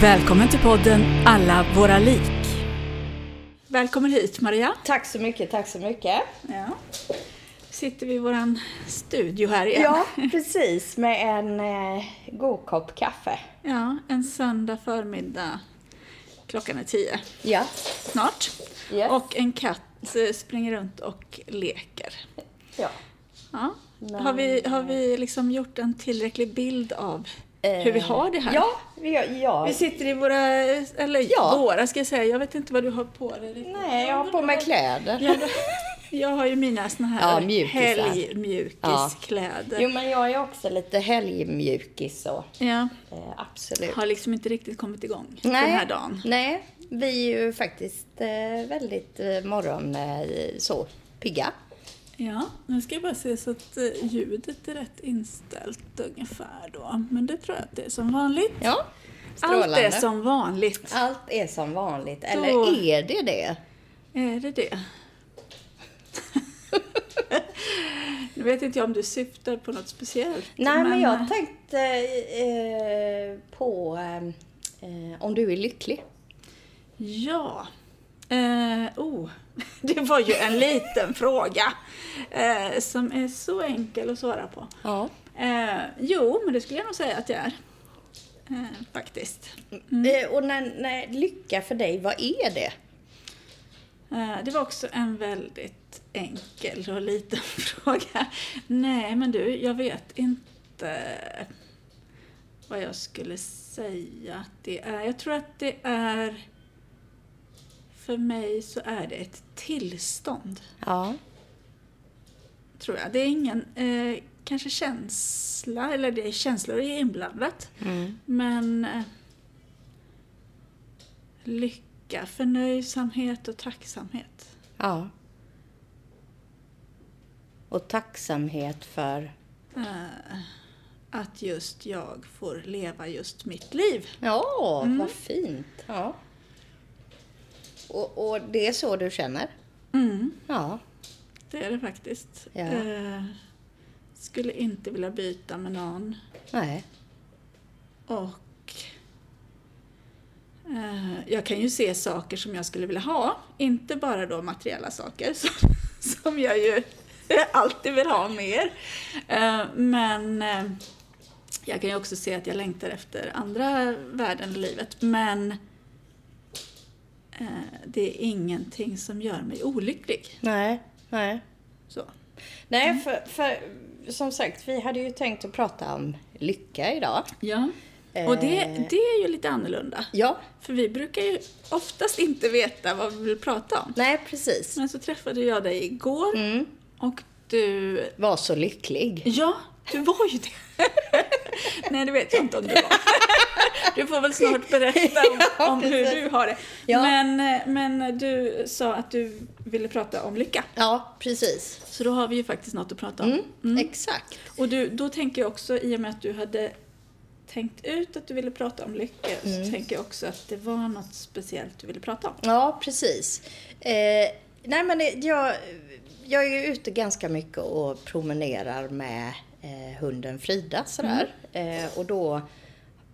Välkommen till podden Alla våra lik. Välkommen hit Maria. Tack så mycket, tack så mycket. Ja. Sitter vi i våran studio här igen. Ja, precis. Med en eh, god kopp kaffe. Ja, en söndag förmiddag. Klockan är tio Ja. snart. Yes. Och en katt eh, springer runt och leker. ja. Ja. Men- Har, vi, har vi liksom gjort en tillräcklig bild av hur vi har det här? Eh, Ja, vi, ja. Vi sitter i våra, eller Ja. våra ska jag säga, jag vet inte vad du har på dig. riktigt. Nej, jag har på mig kläder. Jag, jag har ju mina såna här Ja, mjukisar. helgmjukiskläder. Jo, men jag är också lite helgmjukis så. Ja, Eh, absolut. har liksom inte riktigt kommit igång Nej. den här dagen. Nej, vi är ju faktiskt eh, väldigt eh, morgon eh, så pigga. Ja, nu ska jag bara se så att eh, ljudet är rätt inställt ungefär då. Men det tror jag att det är som vanligt. Ja, Allt strålande. är som vanligt. Allt är som vanligt. Då- Eller är det det? Är det det? nu vet inte jag om du syftar på något speciellt. Nej, men, eh, jag tänkte eh, på eh, om du är lycklig. Ja. Eh, oh, det var ju en liten fråga eh, som är så enkel att svara på. Ja. Eh, jo, men det skulle jag nog säga att jag är. Eh, faktiskt. Eh, och när, när, lycka för dig, vad är det? Eh, det var också en väldigt enkel och liten fråga. Nej, men du, jag vet inte vad jag skulle säga att det är. Jag tror att det är... För mig så är det ett tillstånd. Ja. tror jag. Det är ingen eh, kanske känsla, eller det är känslor är inblandat. Mm. Men eh, lycka, förnöjsamhet och tacksamhet. Ja. Och tacksamhet för... Eh, att just jag får leva just mitt liv. Ja, Mm. vad fint. Ja. Och, och det är så du känner? Mm, Ja. det är det faktiskt. Ja. Eh, skulle inte vilja byta med någon. Nej. Och eh, jag kan ju se saker som jag skulle vilja ha, inte bara då materiella saker som, som jag ju alltid vill ha mer. Eh, men eh, jag kan ju också se att jag längtar efter andra värden i livet. Men det är ingenting som gör mig olycklig. Nej. Nej. Så. Nej, för, för som sagt, vi hade ju tänkt att prata om lycka idag. Ja. Och det, Eh. det är ju lite annorlunda. Ja. För vi brukar ju oftast inte veta vad vi vill prata om. Nej, precis. Men så träffade jag dig igår Mm. och du... Var så lycklig. Ja, du var ju det. Nej, det vet jag inte om du var. Du får väl snart berätta om, Ja, om hur du har det. Ja. Men, men du sa att du ville prata om lycka. Ja, precis. Så då har vi ju faktiskt något att prata om. Mm. Exakt. Och du, då tänker jag också, i och med att du hade tänkt ut att du ville prata om lycka, Mm. så tänker jag också att det var något speciellt du ville prata om. Ja, precis. Eh, nej, men jag, jag är ju ute ganska mycket och promenerar med eh, hunden Frida sådär. Eh, och då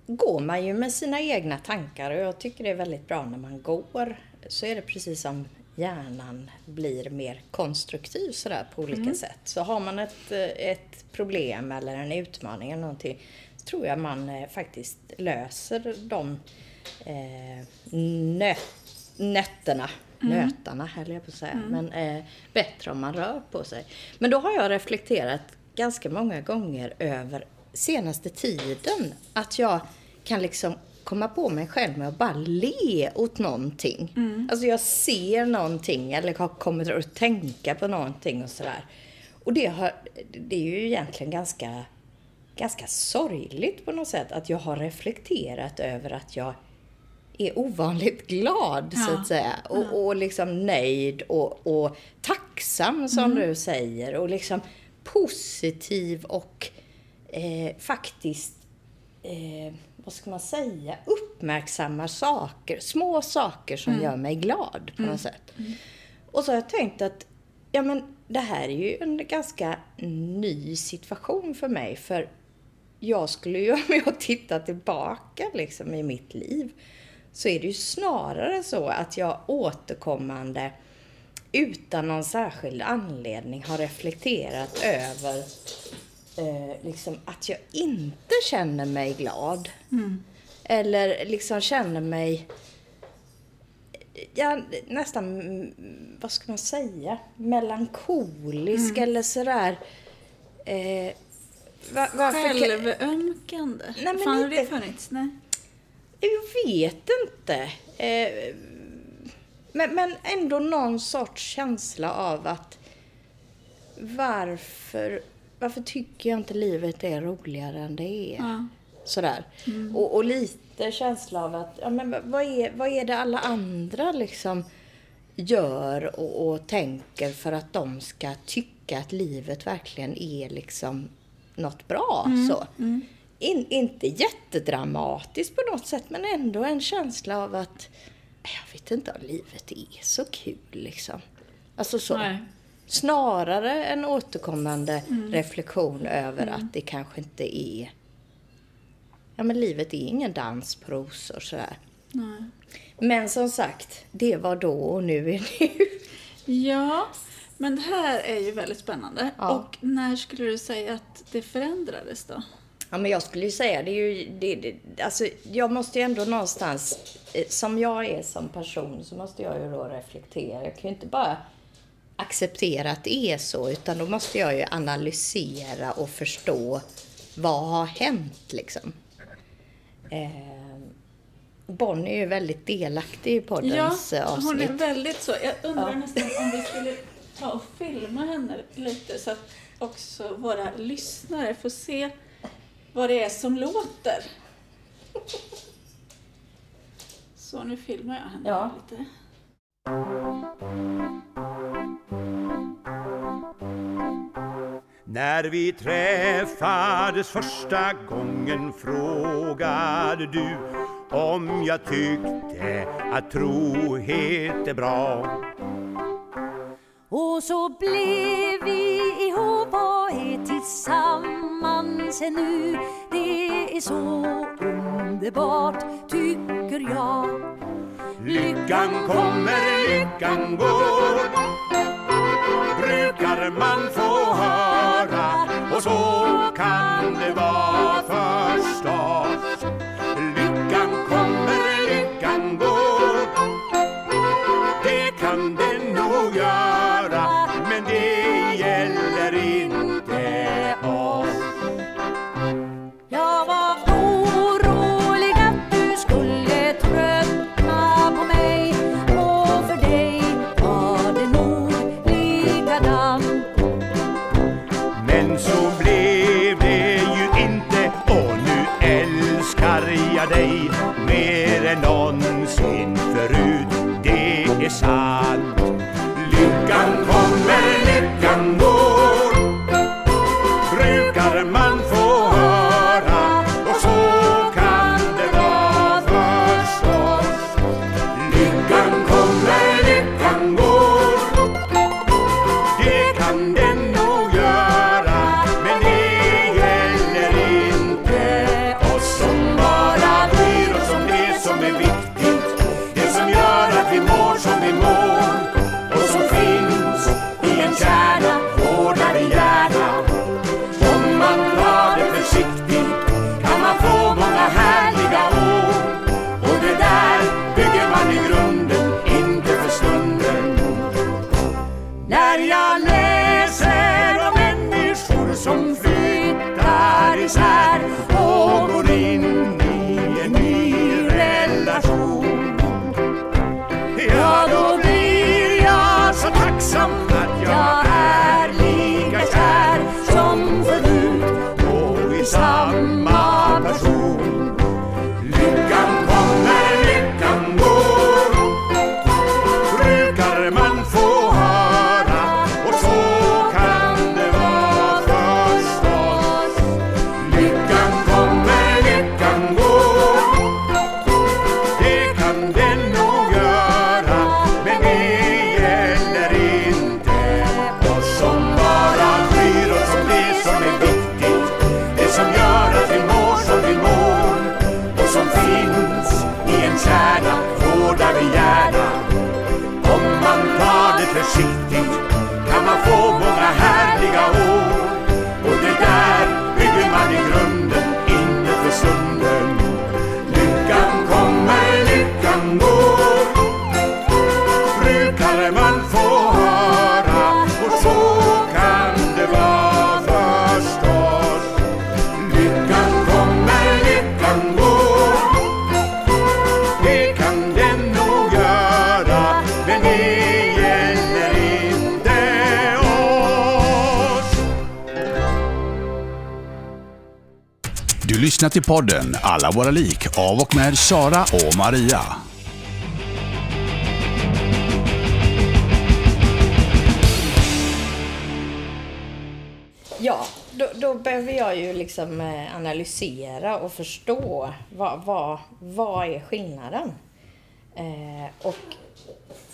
går man ju med sina egna tankar och jag tycker det är väldigt bra när man går. Så är det precis som hjärnan blir mer konstruktiv sådär på olika sätt. Så har man ett, eh, ett problem eller en utmaning eller någonting så tror jag man eh, faktiskt löser de eh, nö, nötterna, nötarna höll jag på att säga, men eh, bättre om man rör på sig. Men då har jag reflekterat ganska många gånger över senaste tiden att jag kan liksom komma på mig själv med att bara le åt någonting. Alltså jag ser någonting eller har kommit att tänka på någonting och sådär. Och det, har, det är ju egentligen ganska ganska sorgligt på något sätt att jag har reflekterat över att jag är ovanligt glad så Ja. att säga. Och, och liksom nöjd och, och tacksam som du säger. Och liksom positiv och eh, faktiskt, eh, vad ska man säga, uppmärksammar saker, små saker som gör mig glad på något sätt. Och så har jag tänkt att ja, men det här är ju en ganska ny situation för mig. För jag skulle ju, om jag tittar tillbaka liksom i mitt liv, så är det ju snarare så att jag återkommande utan någon särskild anledning har reflekterat över eh, liksom att jag inte känner mig glad. Eller liksom känner mig ja, nästan, mm, vad ska man säga, melankolisk eller sådär. Eh, va, varför kan- Självömkande. Nej, men Fan, har det funnits? Nej. Jag vet inte. Eh, men, men ändå någon sorts känsla av att varför, varför tycker jag inte livet är roligare än det är? Ja. Sådär. Och, och lite känsla av att, ja men vad är, vad är det alla andra liksom gör och, och tänker för att de ska tycka att livet verkligen är liksom något bra så. In, inte jättedramatiskt på något sätt men ändå en känsla av att jag vet inte om livet är så kul liksom. Alltså så. Nej. Snarare en återkommande reflektion över att det kanske inte är... Ja, men livet är ingen dans rosor sådär. Nej. Men som sagt, det var då och nu är nu. Ja, men det här är ju väldigt spännande. Ja. Och när skulle du säga att det förändrades då? Ja, men jag skulle ju säga, det är ju... Det, det, alltså, jag måste ju ändå någonstans, eh, som jag är som person, så måste jag ju då reflektera. Jag kan ju inte bara acceptera att det är så, utan då måste jag ju analysera och förstå vad har hänt liksom. Eh, Bonnie är ju väldigt delaktig i poddens Ja, eh, hon avsnitt. är väldigt så. Jag undrar Ja. nästan om vi skulle ta och filma henne lite så att också våra lyssnare får se vad det är som låter. Så, nu filmar jag henne Ja. lite. När vi träffades första gången frågade du om jag tyckte att trohet är bra. Och så blev vi ihop och tillsammans ännu. Det är så underbart tycker jag. Lyckan kommer, lyckan går. Brukar man få höra och så kan det vara först Det cama é fogo lyssnar till podden Alla våra lik av och med Sara och Maria. Ja, då, då behöver jag ju liksom eh, analysera och förstå vad, vad, vad är skillnaden. Eh, och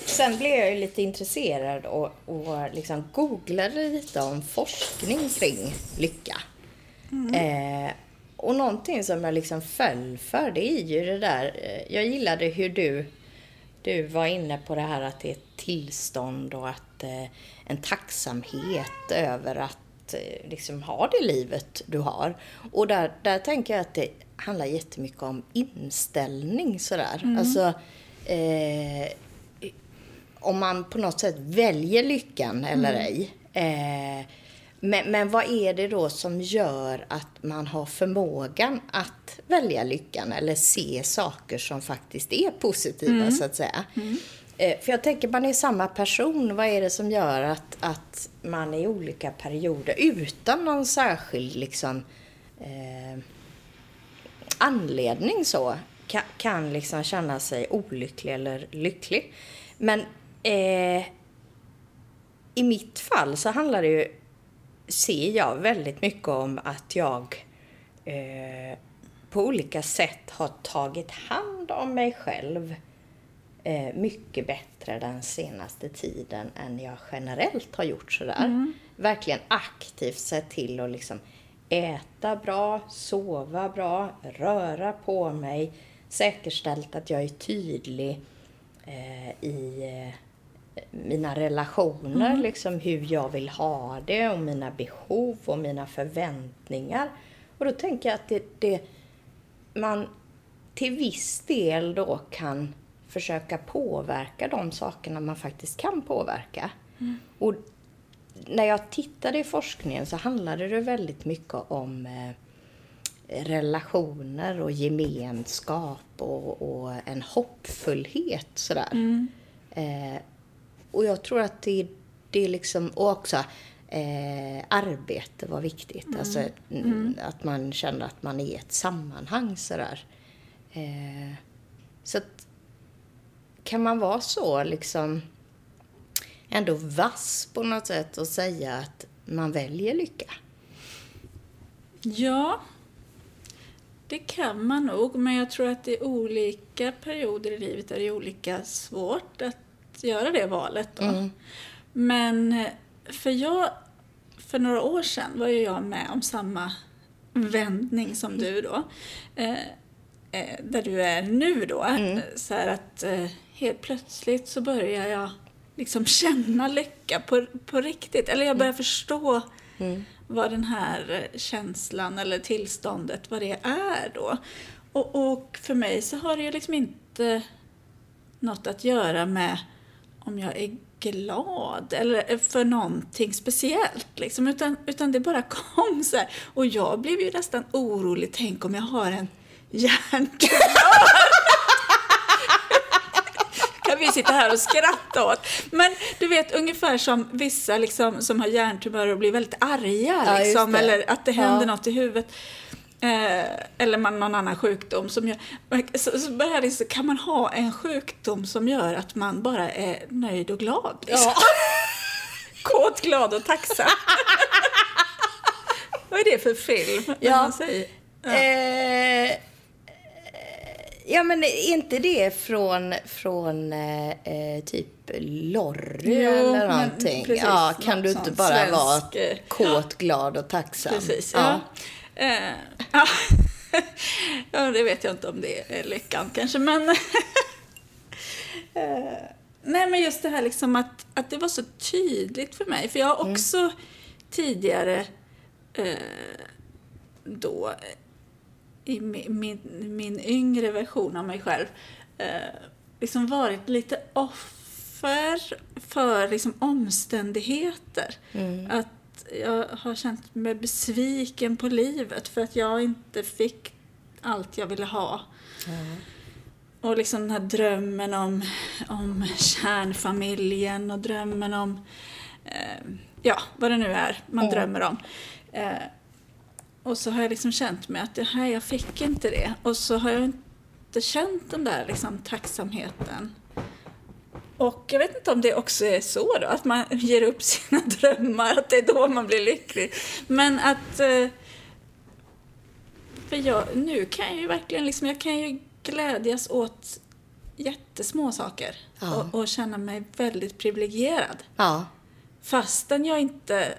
sen blev jag ju lite intresserad och, och liksom googlade lite om forskning kring lycka. Eh, och någonting som jag liksom föll för, det är ju det där, eh, jag gillade hur du, du var inne på det här att det är ett tillstånd och att eh, en tacksamhet över att eh, liksom ha det livet du har. Och där, där tänker jag att det handlar jättemycket om inställning sådär. Alltså, eh, om man på något sätt väljer lyckan eller ej. Men, men vad är det då som gör att man har förmågan att välja lyckan eller se saker som faktiskt är positiva så att säga? Eh, för jag tänker, man är samma person. Vad är det som gör att, att man i olika perioder utan någon särskild liksom, eh, anledning så kan, kan liksom känna sig olycklig eller lycklig. Men eh, i mitt fall så handlar det ju, ser jag väldigt mycket om att jag eh, på olika sätt har tagit hand om mig själv eh, mycket bättre den senaste tiden än jag generellt har gjort sådär. Verkligen aktivt sett till att liksom äta bra, sova bra, röra på mig, säkerställt att jag är tydlig eh, i eh, mina relationer, liksom hur jag vill ha det och mina behov och mina förväntningar. Och då tänker jag att det, det man till viss del då kan försöka påverka de sakerna man faktiskt kan påverka. Och när jag tittade i forskningen så handlade det väldigt mycket om eh, relationer och gemenskap och, och en hoppfullhet sådär. Eh, och jag tror att det, det är liksom, och också eh, arbete var viktigt. Alltså mm, att man känner att man är i ett sammanhang sådär. Eh, så att, kan man vara så liksom ändå vass på något sätt och säga att man väljer lycka? Ja, det kan man nog, men jag tror att i olika perioder i livet är det olika svårt att göra det valet. Då. Men eh, för jag, för några år sedan var ju jag med om samma vändning som du då. Eh, eh, där du är nu då. Så här att eh, helt plötsligt så börjar jag liksom känna lycka på, på riktigt. Eller jag börjar förstå vad den här känslan eller tillståndet, vad det är då. Och, och för mig så har det ju liksom inte något att göra med om jag är glad eller för någonting speciellt. Liksom. Utan, utan det bara kom så här. Och jag blev ju nästan orolig. Tänk om jag har en hjärntumör. kan vi sitta här och skratta åt. Men du vet ungefär som vissa liksom, som har hjärntumörer och blir väldigt arga. Ja, Liksom, eller att det händer Ja. något i huvudet. Eh, eller man någon annan sjukdom som gör... Så, så börjar det, så kan man ha en sjukdom som gör att man bara är nöjd och glad. Liksom. Kåt, glad och tacksam. Vad är det för film? Ja. Ja. Eh, ja, men är inte det från, från eh, eh, typ Lorry Jo, eller någonting? precis, ja, kan du inte bara svensk, vara eh, kåt, glad och tacksam? Precis, ja. Eh, ja. ja, det vet jag inte om det är lyckan kanske, men... eh, nej, men just det här liksom att, att det var så tydligt för mig. För jag har också tidigare eh, då i min, min, min yngre version av mig själv eh, liksom varit lite offer för liksom omständigheter. Att jag har känt mig besviken på livet för att jag inte fick allt jag ville ha. Och liksom den här drömmen om, om kärnfamiljen och drömmen om, eh, ja, vad det nu är man drömmer om. Eh, och så har jag liksom känt mig att det här, jag fick inte det. Och så har jag inte känt den där liksom tacksamheten. Och jag vet inte om det också är så då, att man ger upp sina drömmar, att det är då man blir lycklig. Men att... eh, För jag, nu kan jag ju verkligen liksom, jag kan ju glädjas åt jättesmå saker. Ja. Och, och känna mig väldigt privilegierad. Ja. Fastän jag inte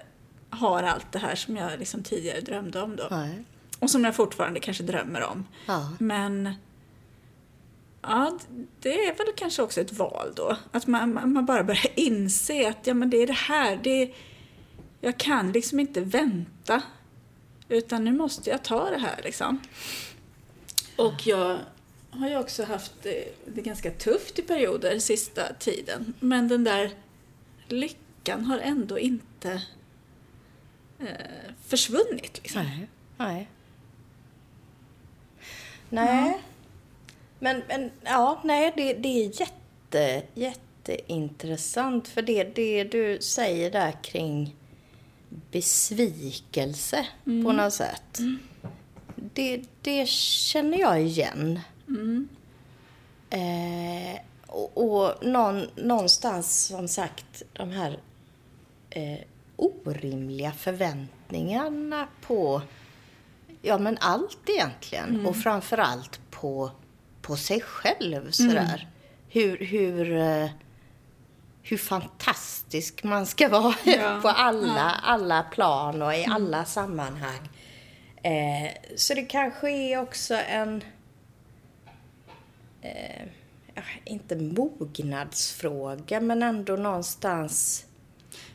har allt det här som jag liksom tidigare drömde om då. Nej. Och som jag fortfarande kanske drömmer om. Ja. Men ja, det är väl kanske också ett val då. Att man, man bara börjar inse att ja, men det är det här. Det är, jag kan liksom inte vänta. Utan nu måste jag ta det här liksom. Och jag har ju också haft det, det ganska tufft i perioder sista tiden. Men den där lyckan har ändå inte eh, försvunnit. Liksom. Nej. Nej. Nej. Men, men ja, nej, det, det är jätte, jätteintressant. För det, det du säger där kring besvikelse på något sätt. Det, det känner jag igen. Eh, och och någon, någonstans, som sagt, de här eh, orimliga förväntningarna på ja, men allt egentligen. Och framför allt på, på sig själv. Sådär. Hur, hur, eh, hur fantastisk man ska vara Ja, på alla, alla plan och i alla sammanhang. Eh, så det kanske är också en eh, ja, inte mognadsfråga, men ändå någonstans...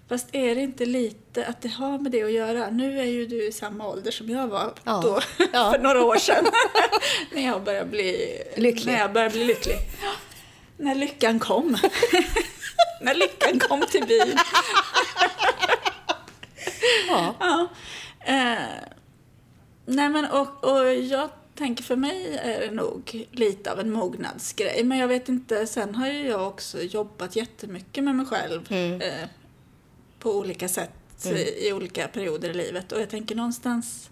Fast är det inte lite att det har med det att göra? Nu är ju du i samma ålder som jag var Ja. då, Ja. för några år sedan. när jag började bli Lycklig. När jag började bli lycklig. När lyckan kom. när lyckan kom till byn. Ja. Eh, nej men och, och jag tänker för mig är det nog lite av en mognadsgrej. Men jag vet inte, sen har ju jag också jobbat jättemycket med mig själv. Eh, på olika sätt i, i olika perioder i livet. Och jag tänker någonstans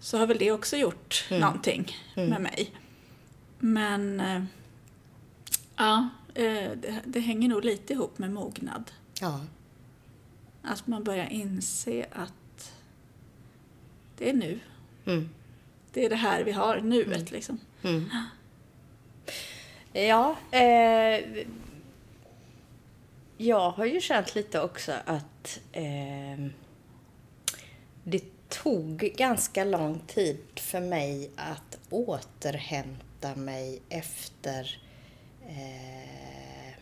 så har väl det också gjort någonting med mig. Men eh, ja, eh, det, det hänger nog lite ihop med mognad. ja. Att man börjar inse att det är nu. Mm. Det är det här vi har, nuet liksom. Ja, eh, jag har ju känt lite också att eh, det tog ganska lång tid för mig att återhämta mig efter eh,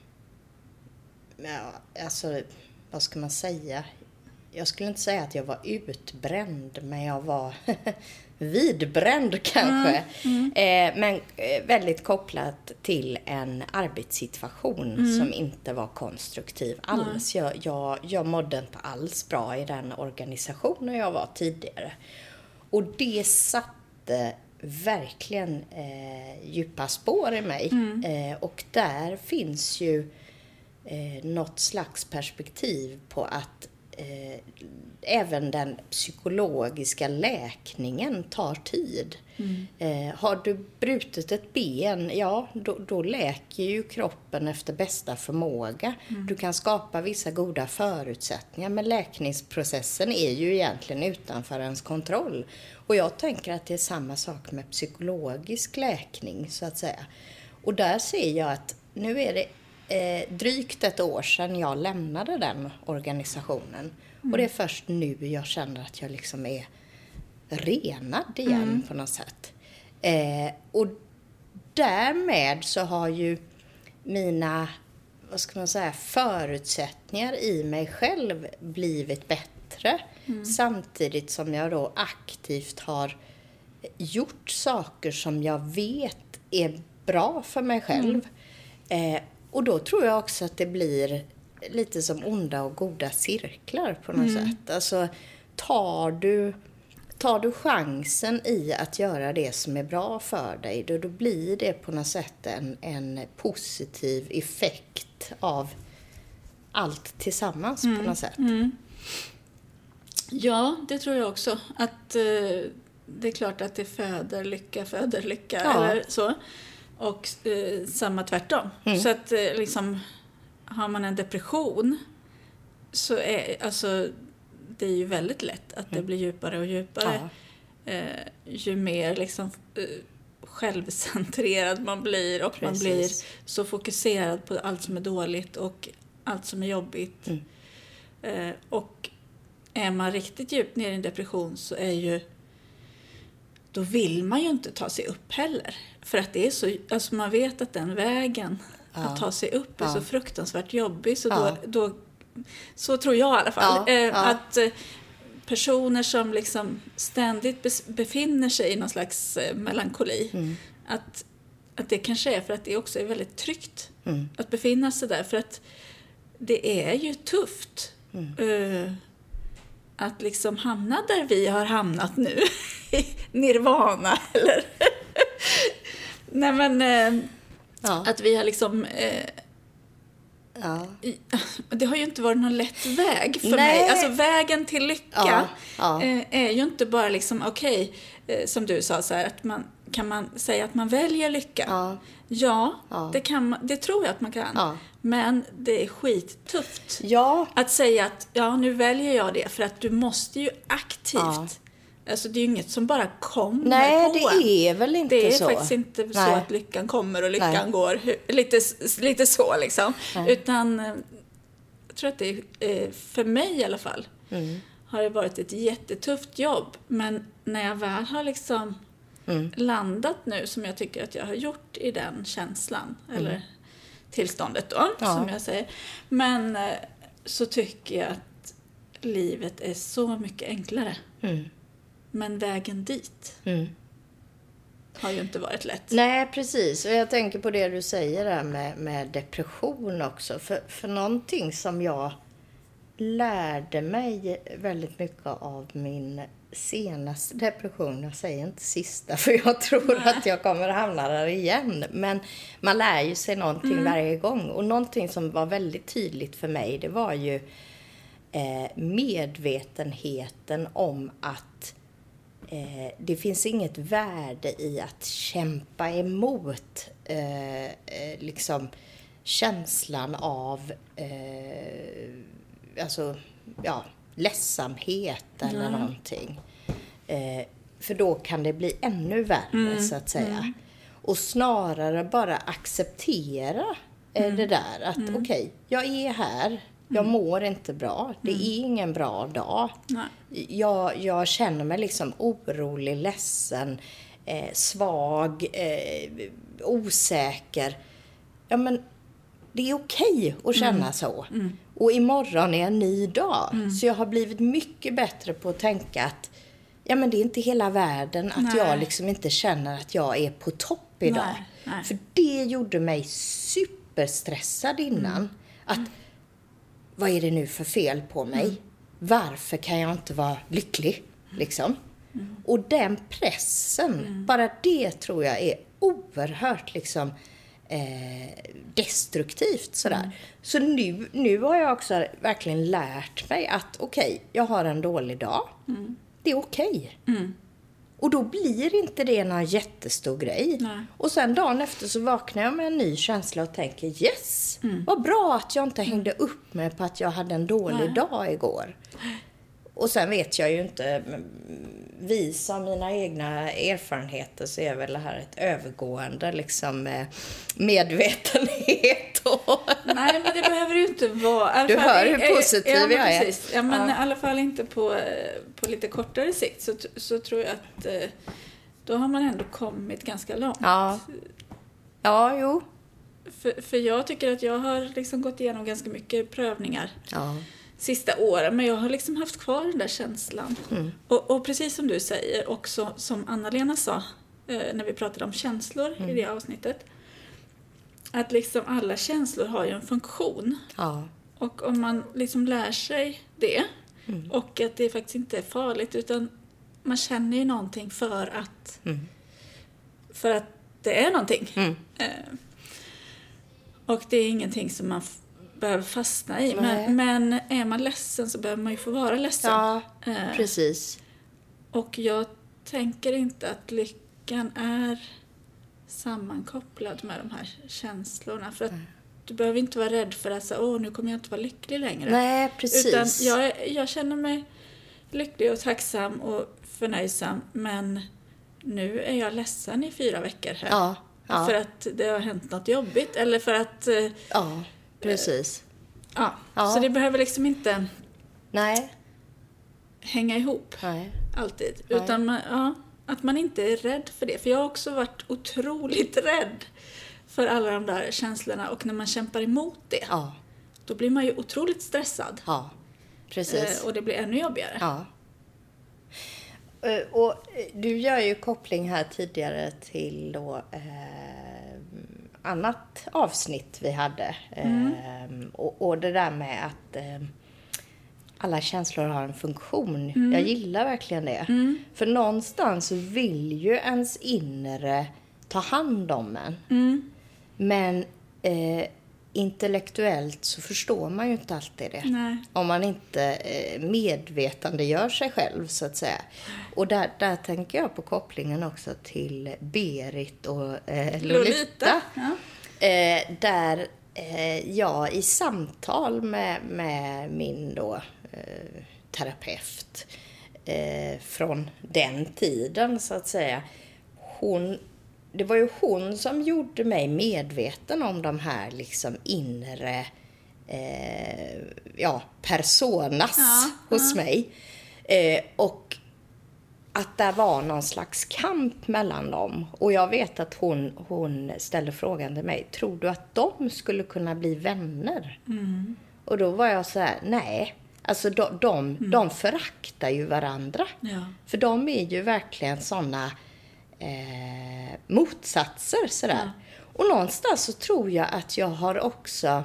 ja, alltså, vad ska man säga? Jag skulle inte säga att jag var utbränd, men jag var vidbränd kanske. Eh, men eh, väldigt kopplat till en arbetssituation som inte var konstruktiv alls. Jag, jag, jag mådde inte alls bra i den organisationen jag var tidigare. Och det satte verkligen eh, djupa spår i mig. Eh, och där finns ju eh, något slags perspektiv på att eh, även den psykologiska läkningen tar tid. Eh, har du brutit ett ben, ja då, då läker ju kroppen efter bästa förmåga. Du kan skapa vissa goda förutsättningar men läkningsprocessen är ju egentligen utanför ens kontroll. Och jag tänker att det är samma sak med psykologisk läkning så att säga. Och där ser jag att nu är det eh, drygt ett år sedan jag lämnade den organisationen. Och det är först nu jag känner att jag liksom är renad igen på något sätt. Eh, och därmed så har ju mina, vad ska man säga, förutsättningar i mig själv blivit bättre. Samtidigt som jag då aktivt har gjort saker som jag vet är bra för mig själv. Eh, och då tror jag också att det blir lite som onda och goda cirklar på något sätt. Alltså, tar du, tar du chansen i att göra det som är bra för dig, då, då blir det på något sätt en, en positiv effekt av allt tillsammans på något sätt. Ja, det tror jag också. Att eh, det är klart att det föder lycka, föder lycka Ja. eller så. Och eh, samma tvärtom. Mm. Så att eh, liksom, har man en depression så är alltså det är ju väldigt lätt att det blir djupare och djupare. Mm. Ja. Eh, ju mer liksom eh, självcentrerad man blir och man Precis. blir så fokuserad på allt som är dåligt och allt som är jobbigt. Mm. Eh, och är man riktigt djupt ner i en depression så är ju då vill man ju inte ta sig upp heller. För att det är så, alltså man vet att den vägen Ja. att ta sig upp är Ja. så fruktansvärt jobbig. Så, då, då, så tror jag i alla fall. Eh. Att eh, personer som liksom ständigt befinner sig i någon slags eh, melankoli, Mm. att, att det kanske är för att det också är väldigt tryggt Mm. att befinna sig där. För att det är ju tufft Mm. Att liksom hamna där vi har hamnat nu, i nirvana eller... Nej men, eh, Ja. att vi har liksom... Eh, Ja. det har ju inte varit någon lätt väg för Nej. mig. Alltså vägen till lycka Ja, eh, är ju inte bara liksom, okej, eh, som du sa så här, att man, kan man säga att man väljer lycka? Ja. Ja, Ja. Det, kan man, det tror jag att man kan. Ja. Men det är skittufft. Ja. Att säga att ja, nu väljer jag det för att du måste ju aktivt. Alltså det är ju inget som bara kommer Nej, på det en. är väl inte Det är så. faktiskt inte så Nej. att lyckan kommer och lyckan Nej. går. Lite, lite så liksom. Nej. Utan eh, jag tror att det är, eh, för mig i alla fall, Mm. har det varit ett jättetufft jobb. Men när jag väl har liksom Mm. landat nu, som jag tycker att jag har gjort i den känslan, eller tillståndet då, Ja. som jag säger. Men eh, så tycker jag att livet är så mycket enklare. Mm. Men vägen dit Mm. har ju inte varit lätt. Nej, precis. Och jag tänker på det du säger där med, med depression också. För, för någonting som jag lärde mig väldigt mycket av min senaste depression. Jag säger inte sista för jag tror att jag kommer hamna där igen. Men man lär ju sig någonting varje gång. Och någonting som var väldigt tydligt för mig det var ju eh, medvetenheten om att eh, det finns inget värde i att kämpa emot eh, eh, liksom känslan av eh, alltså, ja, ledsamhet eller någonting. Eh, för då kan det bli ännu värre så att säga. Och snarare bara acceptera eh, det där att okej, jag är här, jag mår inte bra, det är ingen bra dag. Nej. Jag, jag känner mig liksom orolig, ledsen, eh, svag, eh, osäker. Ja, men det är okej att känna så. Och imorgon är en ny dag. Så jag har blivit mycket bättre på att tänka att ja, men det är inte hela världen att Nej. jag liksom inte känner att jag är på topp idag. Nej, nej. För det gjorde mig superstressad innan. Att vad är det nu för fel på mig? Varför kan jag inte vara lycklig? Liksom. Och den pressen, bara det tror jag är oerhört liksom, eh, destruktivt. Sådär. Så nu, nu har jag också verkligen lärt mig att okej, jag har en dålig dag. Det är okej. Och då blir inte det någon jättestor grej. Nej. Och sen dagen efter så vaknar jag med en ny känsla och tänker yes, vad bra att jag inte hängde upp mig på att jag hade en dålig Nej. dag igår. Och sen vet jag ju inte, men vis av mina egna erfarenheter så är väl det här ett övergående liksom eh, medvetenhet. Och Nej, men det behöver ju inte vara... Du hör hur eh, positiv ja, jag är. Precis. Ja, men Ja. i alla fall inte på, eh, på lite kortare sikt så, så tror jag att då har man ändå kommit ganska långt. ja. ja, jo. För, för jag tycker att jag har liksom gått igenom ganska mycket prövningar Ja. Sista åren, men jag har liksom haft kvar den där känslan. Mm. Och, och precis som du säger, också som Anna-Lena sa eh, när vi pratade om känslor Mm. i det avsnittet, att liksom alla känslor har ju en funktion. Ja. Och om man liksom lär sig det Mm. och att det faktiskt inte är farligt utan man känner ju någonting för att Mm. för att det är någonting. Mm. Eh, och det är ingenting som man behöver fastna i. Men, men är man ledsen så behöver man ju få vara ledsen. Ja, Eh, precis. Och jag tänker inte att lyckan är sammankopplad med de här känslorna. För att du behöver inte vara rädd för att säga, åh nu kommer jag inte vara lycklig längre. Nej, precis. Utan jag, jag känner mig lycklig och tacksam och förnöjsam men nu är jag ledsen i fyra veckor här. Ja, ja. För att det har hänt något jobbigt eller för att... eh, Ja, precis. Ja. Ja. Så det behöver liksom inte Nej, hänga ihop nej. alltid. Nej. Utan man, ja, att man inte är rädd för det. För jag har också varit otroligt rädd för alla de där känslorna och när man kämpar emot det Ja, då blir man ju otroligt stressad. ja. Precis. Eh, Och det blir ännu jobbigare. Ja. Eh, Och du gör ju koppling här tidigare till då eh, annat avsnitt vi hade. Eh, och, och det där med att eh, alla känslor har en funktion. Jag gillar verkligen det. För någonstans vill ju ens inre ta hand om en. Men eh, intellektuellt så förstår man ju inte alltid det. Nej. Om man inte eh, medvetandegör sig själv så att säga. Och där, där tänker jag på kopplingen också till Berit och eh, Lolita. Lolita, ja. Eh, där eh, jag i samtal med, med min då, eh, terapeut eh, från den tiden så att säga. Hon, det var ju hon som gjorde mig medveten om de här liksom inre eh, ja, personas Ja, hos mig. Eh, och att det var någon slags kamp mellan dem. Och jag vet att hon, hon ställde frågan till mig, tror du att de skulle kunna bli vänner? Och då var jag så här, nej. Alltså de, de, de föraktar ju varandra. Ja. För de är ju verkligen såna eh, motsatser sådär. Och någonstans så tror jag att jag har också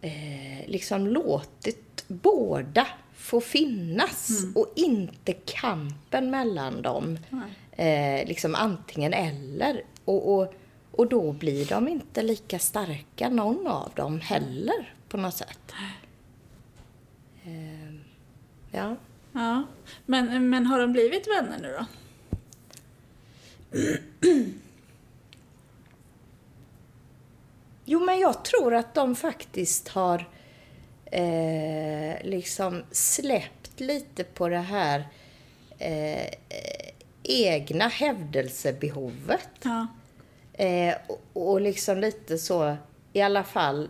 eh, liksom låtit båda få finnas och inte kampen mellan dem. Eh, liksom antingen eller. Och, och, och då blir de inte lika starka, någon av dem heller, på något sätt. Eh, ja. Ja. Men, men har de blivit vänner nu då? Jo, men jag tror att de faktiskt har eh, liksom släppt lite på det här eh, egna hävdelsebehovet. Ja. Eh, och, och liksom lite så, i alla fall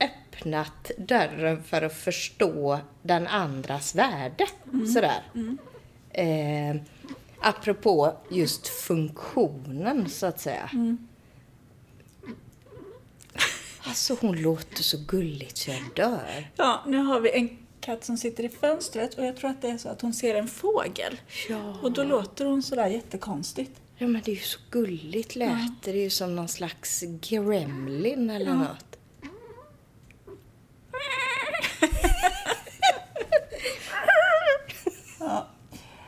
öppnat dörren för att förstå den andras värde. Sådär. Eh, apropå just funktionen, så att säga. Alltså hon låter så gulligt så jag dör. ja, nu har vi en katt som sitter i fönstret och jag tror att det är så att hon ser en fågel. Ja. Och då låter hon sådär jättekonstigt. Ja men det är ju så gulligt lät det. är ju som någon slags gremlin eller något.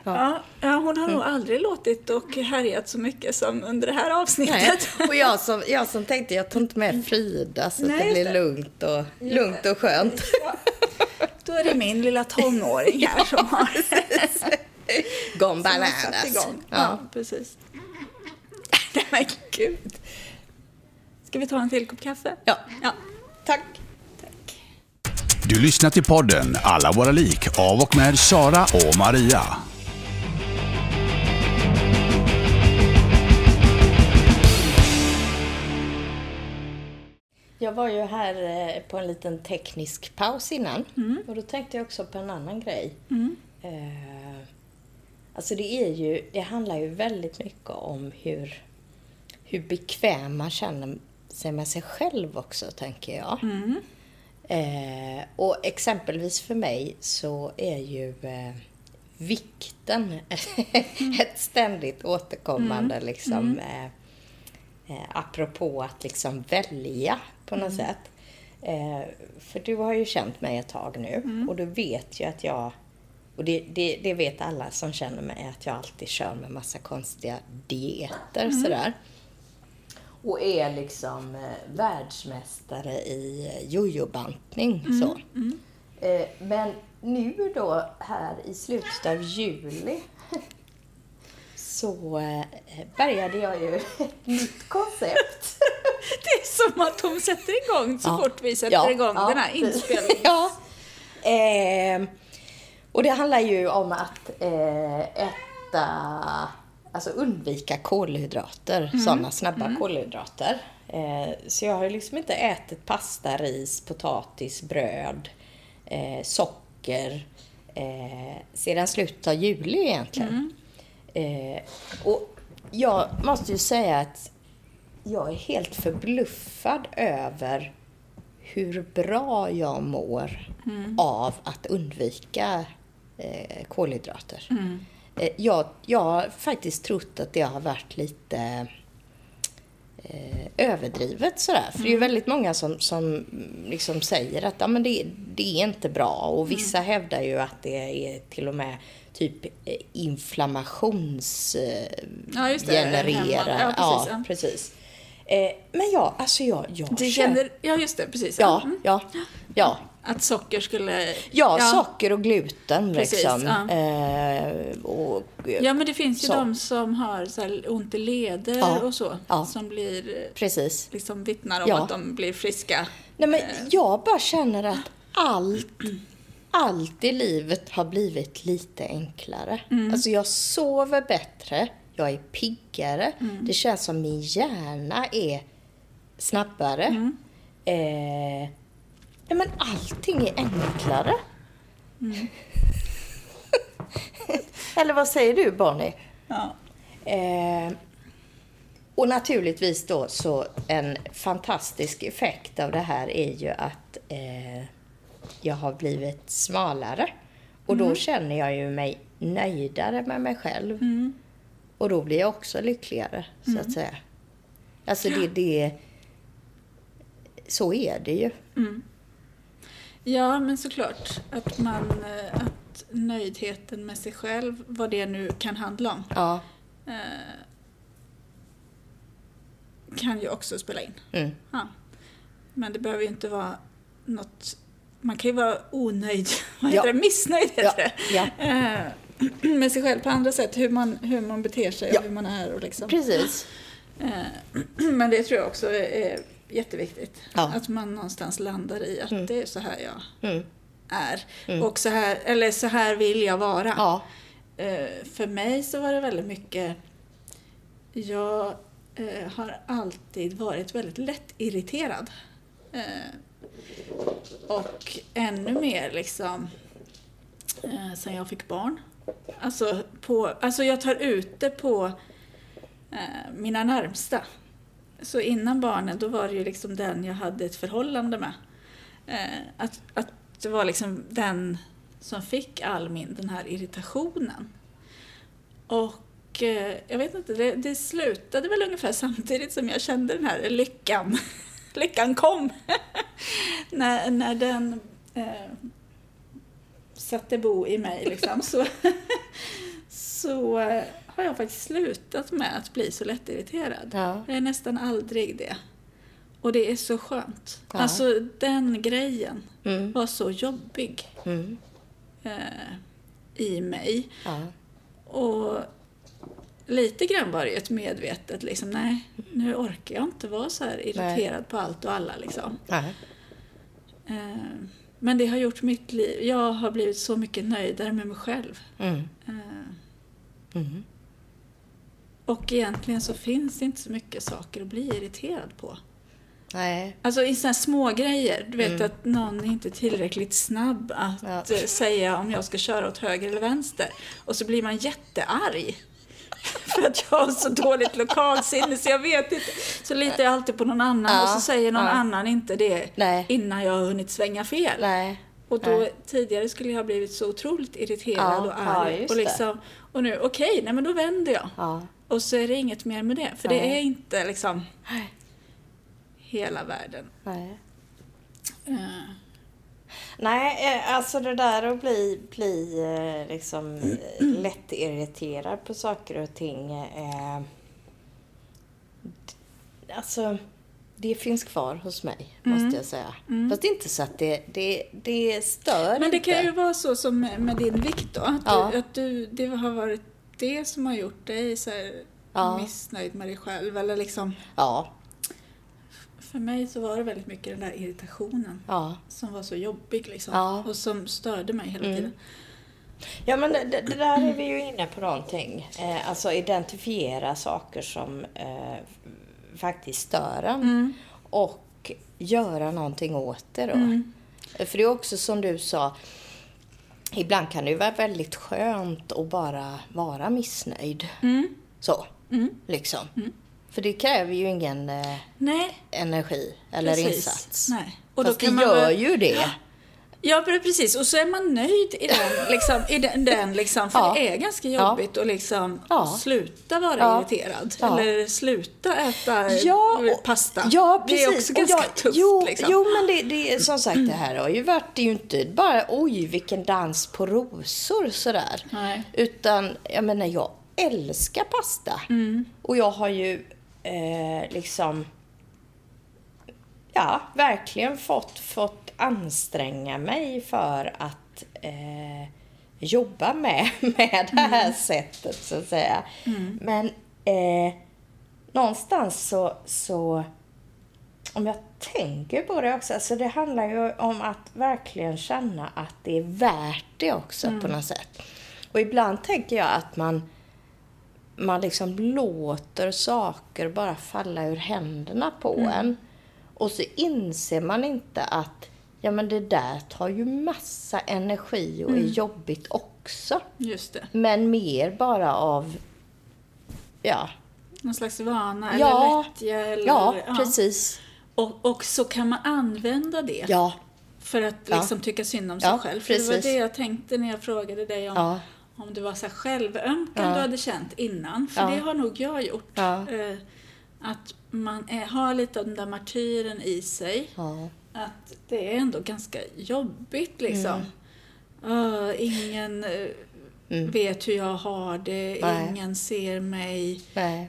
Ja, ja hon har nog aldrig låtit och härjat så mycket som under det här Nej. avsnittet. Och jag som, jag som tänkte jag tar inte med Frida så att Nej, det blir det. lugnt och, lugnt och skönt. Då är det min lilla tonåring här som har, Gone bananas. igång. Ja, Ja. precis. Nej men gud. Ska vi ta en till kopp kaffe? Ja. ja. Tack. Tack. Du lyssnar till podden Alla våra lik av och med Sara och Maria. Var ju här eh, på en liten teknisk paus innan. Och då tänkte jag också på en annan grej. Eh, alltså det är ju, det handlar ju väldigt mycket om hur, hur bekväm man känner sig med sig själv också, tänker jag. Eh, och exempelvis för mig så är ju eh, vikten ett ständigt återkommande liksom eh, eh, apropå att liksom välja på något sätt. Eh, för du har ju känt mig ett tag nu och du vet ju att jag, och det, det, det vet alla som känner mig, att jag alltid kör med massa konstiga dieter sådär. och är liksom eh, världsmästare i eh, jojobantning. Så. Eh, men nu då här i slutet av juli så eh, började jag ju ett nytt koncept. Det är som att de sätter igång så Ja. fort vi sätter Ja, igång ja, den här inspelningen. ja. Eh, och det handlar ju om att eh, äta, alltså undvika kolhydrater, sådana snabba kolhydrater. Eh, så jag har ju liksom inte ätit pasta, ris, potatis, bröd, eh, socker eh, sedan slutet av juli egentligen. Eh, och jag måste ju säga att jag är helt förbluffad över hur bra jag mår av att undvika eh, kolhydrater. Eh, jag, jag har faktiskt trott att det har varit lite eh, överdrivet sådär. För det är ju väldigt många som, som mm, liksom säger att ja, men det, det är inte bra. Och vissa hävdar ju att det är till och med typ eh, inflammations eh, Ja. Ja, precis, ja. precis. Eh, men jag, alltså jag, jag Det känner- känner, ja, just det. Precis. Ja, Mm. ja, ja. Att socker skulle... Ja, socker och gluten Precis, liksom. ja. Eh, och, Ja, men det finns ju Så. de som har så här ont i leder Ja, och så. ja. Som blir, eh, Precis. liksom vittnar om Ja. att de blir friska. Nej, men Eh. jag bara känner att allt, allt i livet har blivit lite enklare. Mm. Alltså jag sover bättre, jag är piggare, Mm. det känns som min hjärna är snabbare. Mm. Eh, nej, men allting är enklare. Mm. Eller vad säger du Bonnie? Ja. Eh, och naturligtvis då så en fantastisk effekt av det här är ju att eh, jag har blivit smalare. Och då känner jag ju mig nöjdare med mig själv. Och då blir jag också lyckligare, så att säga. Alltså det, det... Så är det ju. ja, men såklart. Att man... eh, Att nöjdheten med sig själv, vad det nu kan handla om, Ja. eh, kan ju också spela in. Mm. Ja. Men det behöver ju inte vara något... Man kan ju vara onöjd, vad heter Ja. det? Missnöjd heter Ja, det. ja. Eh, med sig själv på andra sätt, hur man, hur man beter sig Ja. och hur man är. Och liksom. Precis. Eh, Men det tror jag också är, jätteviktigt. Ja. Att man någonstans landar i att det är så här jag Mm. är. Och så här, eller så här vill jag vara. Ja. Eh, För mig så var det väldigt mycket... Jag har alltid varit väldigt lätt irriterad. Eh, och ännu mer liksom eh, sen jag fick barn. Alltså, på, alltså jag tar ut det på eh, mina närmsta. Så innan barnen, då var det ju liksom den jag hade ett förhållande med. Eh, att, att det var liksom den som fick all min, den här irritationen. Och eh, jag vet inte, det, det slutade väl ungefär samtidigt som jag kände den här lyckan. lyckan kom. när, när den eh, satte bo i mig liksom. Så, så eh, har jag faktiskt slutat med att bli så lättirriterad. Ja. Jag är nästan aldrig det. Och det är så skönt. Ja. Alltså den grejen Mm. var så jobbig Mm. eh, i mig. Ja. Och lite grann var det ju ett medvetet liksom, nej, nu orkar jag inte vara så här irriterad på allt och alla liksom. Nej. Eh, men det har gjort mitt liv, jag har blivit så mycket nöjdare med mig själv. Mm. Eh, Mm. och egentligen så finns det inte så mycket saker att bli irriterad på. Nej. Alltså i sådana små grejer. Du vet att någon är inte tillräckligt snabb att Ja. säga om jag ska köra åt höger eller vänster. Och så blir man jättearg. För att jag har så dåligt lokalsinne så jag vet inte. Så litar jag alltid på någon annan Ja, och så säger någon ja. annan inte det Nej. innan jag har hunnit svänga fel. Nej. Och då Nej. tidigare skulle jag ha blivit så otroligt irriterad Ja, och arg. ja, och, liksom, och nu, okej, nej men då vänder jag. Ja. Och så är det inget mer med det. För det Nej. är inte liksom hela världen. Nej. Eh, Nej, eh, alltså det där att bli, bli eh, liksom eh, lättirriterad på saker och ting. eh, alltså, det finns kvar hos mig, Mm. måste jag säga. Fast det är inte så att det, det, det stör Men det inte. kan ju vara så som med med din vikt då. Att, Ja. du, att du, det har varit det som har gjort dig så här Ja. missnöjd med dig själv. Eller liksom, Ja, för mig så var det väldigt mycket den där irritationen ja. som var så jobbig liksom. Ja. Mm. Och som störde mig hela tiden. Ja, men det, det där är vi ju inne på någonting. Eh, alltså identifiera saker som eh, faktiskt stör en. Och göra någonting åt det då. För det är också som du sa, ibland kan det ju vara väldigt skönt att bara vara missnöjd. Så, liksom. För det kräver ju ingen eh, Nej, energi eller precis. insats. Nej. Och Fast då kan det man gör väl- ju det. Ja, pre- precis. Och så är man nöjd i den, liksom, i den, den liksom, för Ja. det är ganska Ja. jobbigt att liksom Ja. sluta vara Ja. irriterad. Ja. Eller sluta äta Ja, pasta. Ja, Det är precis. också ganska jag, tufft. Jo, liksom. jo men det, det är som sagt det här har ju varit, det är ju inte bara oj vilken dans på rosor sådär. Nej. Utan, jag menar jag älskar pasta. Mm. Och jag har ju eh, liksom, ja, verkligen fått, fått anstränga mig för att eh, jobba med, med det här sättet så att säga. Men eh, någonstans så, så om jag tänker på det också, alltså det handlar ju om att verkligen känna att det är värt det också på något sätt. Och ibland tänker jag att man, man liksom låter saker bara falla ur händerna på en. Och så inser man inte att ja, men det där tar ju massa energi och är jobbigt också. Just det. Men mer bara av, ja, Någon slags vana Ja. eller lättja. Eller, ja, precis. Och, och så kan man använda det Ja, för att Ja. liksom tycka synd om sig Ja, själv. För det var precis. det jag tänkte när jag frågade dig om, Ja. Om du var så här självömkad du hade känt innan. För Ja. det har nog jag gjort. Ja. Eh, att man är, har lite av den där martyren i sig. ja. Att det är ändå ganska jobbigt liksom. Mm. Ah, ingen eh, vet hur jag har det, Nej. ingen ser mig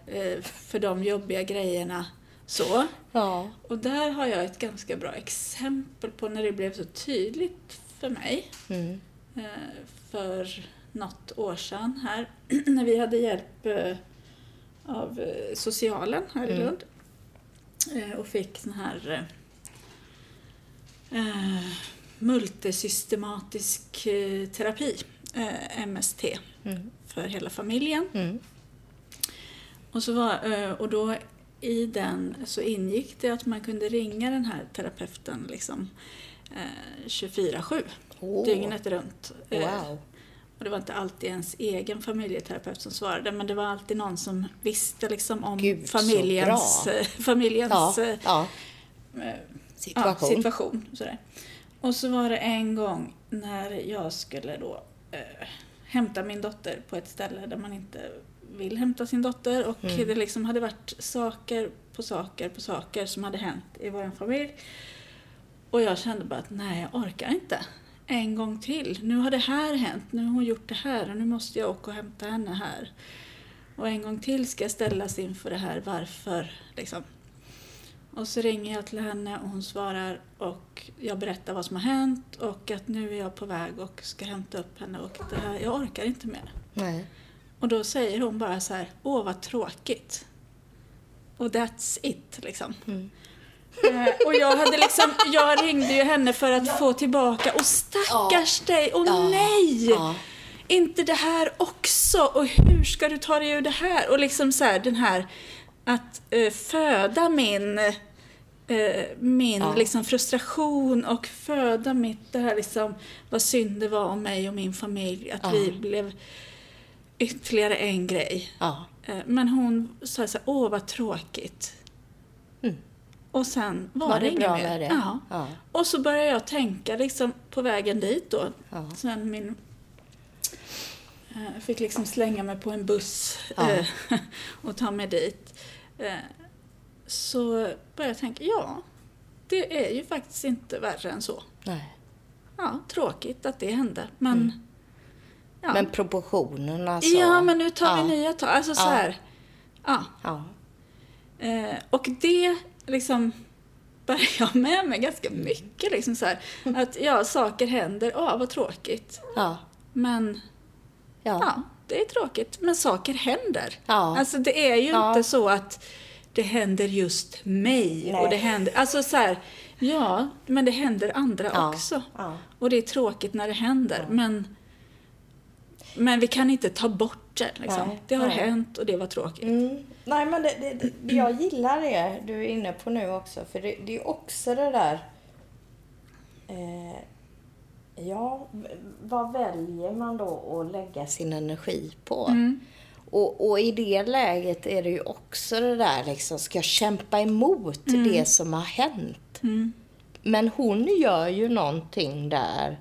eh, för de jobbiga grejerna. Så. Ja. Och där har jag ett ganska bra exempel på när det blev så tydligt för mig. Mm. Eh, för något år sedan här, när vi hade hjälp eh, av eh, socialen här i Lund. Eh, och fick sån här eh, multisystematisk terapi, eh, MST, för hela familjen. Mm. Och, så var, och då i den så ingick det att man kunde ringa den här terapeuten liksom, eh, 24-7, Åh. dygnet runt. Wow. Och det var inte alltid ens egen familjeterapeut som svarade, men det var alltid någon som visste liksom om Gud, familjens, eh, familjens Ja, eh, ja. eh, Situation. Ja, situation sådär. Och så var det en gång när jag skulle då eh, hämta min dotter på ett ställe där man inte vill hämta sin dotter och Mm. det liksom hade varit saker på saker på saker som hade hänt i vår familj. Och jag kände bara att nej, jag orkar inte. En gång till. Nu har det här hänt. Nu har hon gjort det här och nu måste jag åka och hämta henne här. Och en gång till ska jag ställas inför det här. Varför? Liksom. Och så ringer jag till henne och hon svarar och jag berättar vad som har hänt och att nu är jag på väg och ska hämta upp henne och det här, jag orkar inte mer. Nej. Och då säger hon bara så här, åh vad tråkigt. Och that's it liksom. Eh, och jag hade liksom, jag ringde ju henne för att få tillbaka, och stackars dig, och Ja. nej! Ja. Inte det här också, och hur ska du ta dig ur det här? Och liksom så här, den här, att eh, föda min, eh, min Ja. liksom frustration och föda mitt, det här liksom, vad synd det var om mig och min familj, att Ja. vi blev ytterligare en grej. Ja. Eh, Men hon sa så här, åh vad tråkigt. Och sen var, Var det det bra mer. med det? Ja. Ja. Och så började jag tänka liksom på vägen dit då. Ja. Sen min... eh, Jag fick liksom slänga mig på en buss Ja. eh, och ta mig dit. Eh, Så började jag tänka, ja, det är ju faktiskt inte värre än så. Nej. Ja, tråkigt att det hände, men... Ja, Mm. Men proportionerna så. ja, men nu tar ja. vi nya tag. Alltså så Ja. här. Ja, Ja. Eh, och det liksom bär jag med mig ganska mycket. Liksom så här, att ja, saker händer, ja vad tråkigt. Ja. Men Ja. ja, det är tråkigt, men saker händer. Ja. Alltså det är ju Ja. inte så att det händer just mig Nej. och det händer, alltså så här, ja, men det händer andra också. Och det är tråkigt när det händer, men men vi kan inte ta bort det. Liksom. Nej, det har nej. hänt och det var tråkigt. Mm. Nej, men det, det, det, jag gillar det du är inne på nu också. För det, det är också det där... Eh, ja, vad väljer man då att lägga sin energi på? Och, och i det läget är det ju också det där liksom, ska jag kämpa emot det som har hänt? Men hon gör ju någonting där,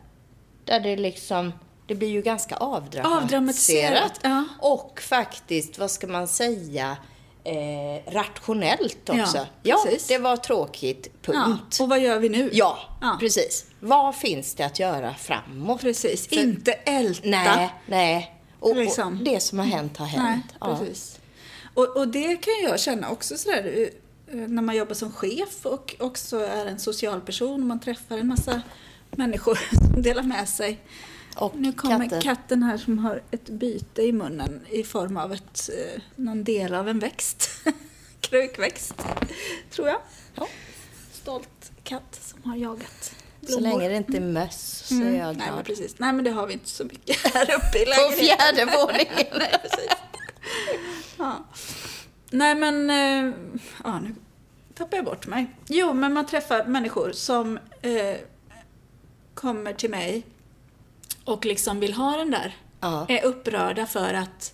där det liksom, det blir ju ganska avdramatiserat. Avdramatiserat, ja. Och faktiskt, vad ska man säga, eh, rationellt också. Ja, Ja, det var tråkigt, Ja, punkt. och vad gör vi nu? Ja, Ja. precis. Vad finns det att göra framåt? Precis, För- inte älta. Nej, nej. Och, Liksom. och det som har hänt har Nej, hänt. ja. precis. Och, och det kan jag känna också sådär eh, när man jobbar som chef och också är en social person och man träffar en massa människor som delar med sig. Och nu kommer katter. katten här som har ett byte i munnen i form av ett, eh, någon del av en växt. Krukväxt, tror jag. Ja. Stolt katt som har jagat Så blommor. länge det inte är möss så är jag Mm. Nej, men glad. precis. Nej, men det har vi inte så mycket här uppe i På lägenheten. fjärde våningen. Nej, precis. Ja. Nej, men... eh, Ja, nu tappar jag bort mig. Jo, men man träffar människor som eh, kommer till mig och liksom vill ha den där. Ja. Är upprörda för att